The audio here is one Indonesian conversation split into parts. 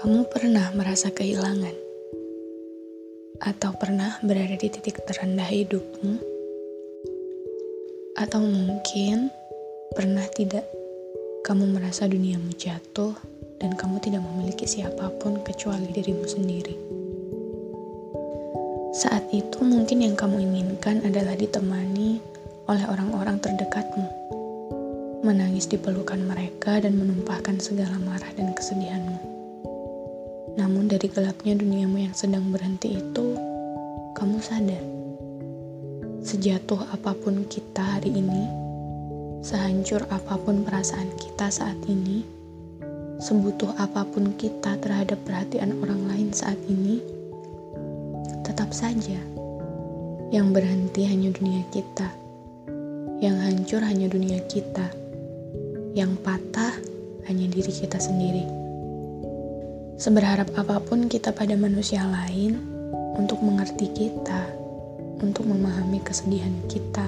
Kamu pernah merasa kehilangan? Atau pernah berada di titik terendah hidupmu? Atau mungkin pernah tidak kamu merasa duniamu jatuh dan kamu tidak memiliki siapa pun kecuali dirimu sendiri? Saat itu mungkin yang kamu inginkan adalah ditemani oleh orang-orang terdekatmu. Menangis di pelukan mereka dan menumpahkan segala marah dan kesedihanmu. Namun dari gelapnya duniamu yang sedang berhenti itu, kamu sadar. Sejatuh apa pun kita hari ini, sehancur apa pun perasaan kita saat ini, sebutuh apa pun kita terhadap perhatian orang lain saat ini, tetap saja yang berhenti hanya dunia kita, yang hancur hanya dunia kita, yang patah hanya diri kita sendiri. Seberharap apa pun kita pada manusia lain untuk mengerti kita, untuk memahami kesedihan kita,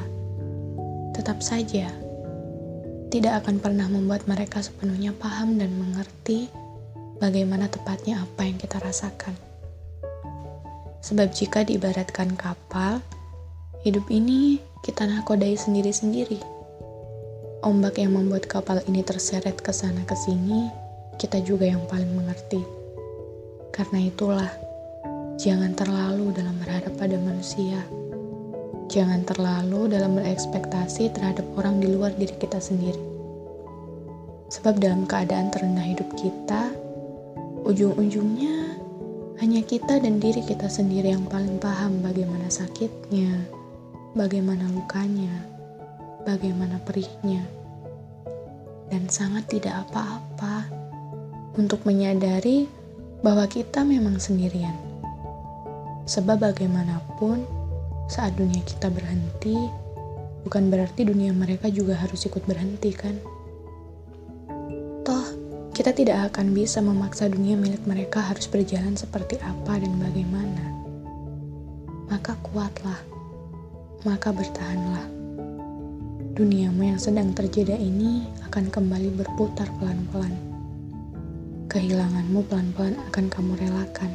tetap saja tidak akan pernah membuat mereka sepenuhnya paham dan mengerti bagaimana tepatnya apa yang kita rasakan. Sebab jika diibaratkan kapal, hidup ini kita nakodai sendiri-sendiri. Ombak yang membuat kapal ini terseret ke sana ke sini, kita juga yang paling mengerti. Karena itulah, jangan terlalu dalam berharap pada manusia. Jangan terlalu dalam berekspektasi terhadap orang di luar diri kita sendiri. Sebab dalam keadaan terendah hidup kita, ujung-ujungnya hanya kita dan diri kita sendiri yang paling paham bagaimana sakitnya, bagaimana lukanya, bagaimana perihnya. Dan sangat tidak apa-apa untuk menyadari bahwa kita memang sendirian. Sebab bagaimanapun, saat dunia kita berhenti, bukan berarti dunia mereka juga harus ikut berhenti kan? Toh, kita tidak akan bisa memaksa dunia milik mereka harus berjalan seperti apa dan bagaimana. Maka kuatlah, maka bertahanlah. Duniamu yang sedang terjeda ini akan kembali berputar pelan-pelan Kehilanganmu pelan-pelan akan kamu relakan.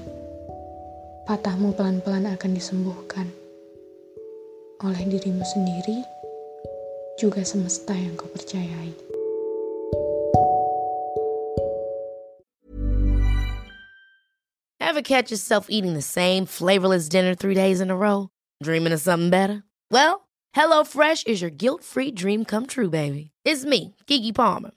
Patahmu pelan-pelan akan disembuhkan. Oleh dirimu sendiri, juga semesta yang kau percayai. Ever catch yourself eating the same flavorless dinner three days in a row? Dreaming of something better? Well, HelloFresh is your guilt-free dream come true, baby. It's me, Kiki Palmer.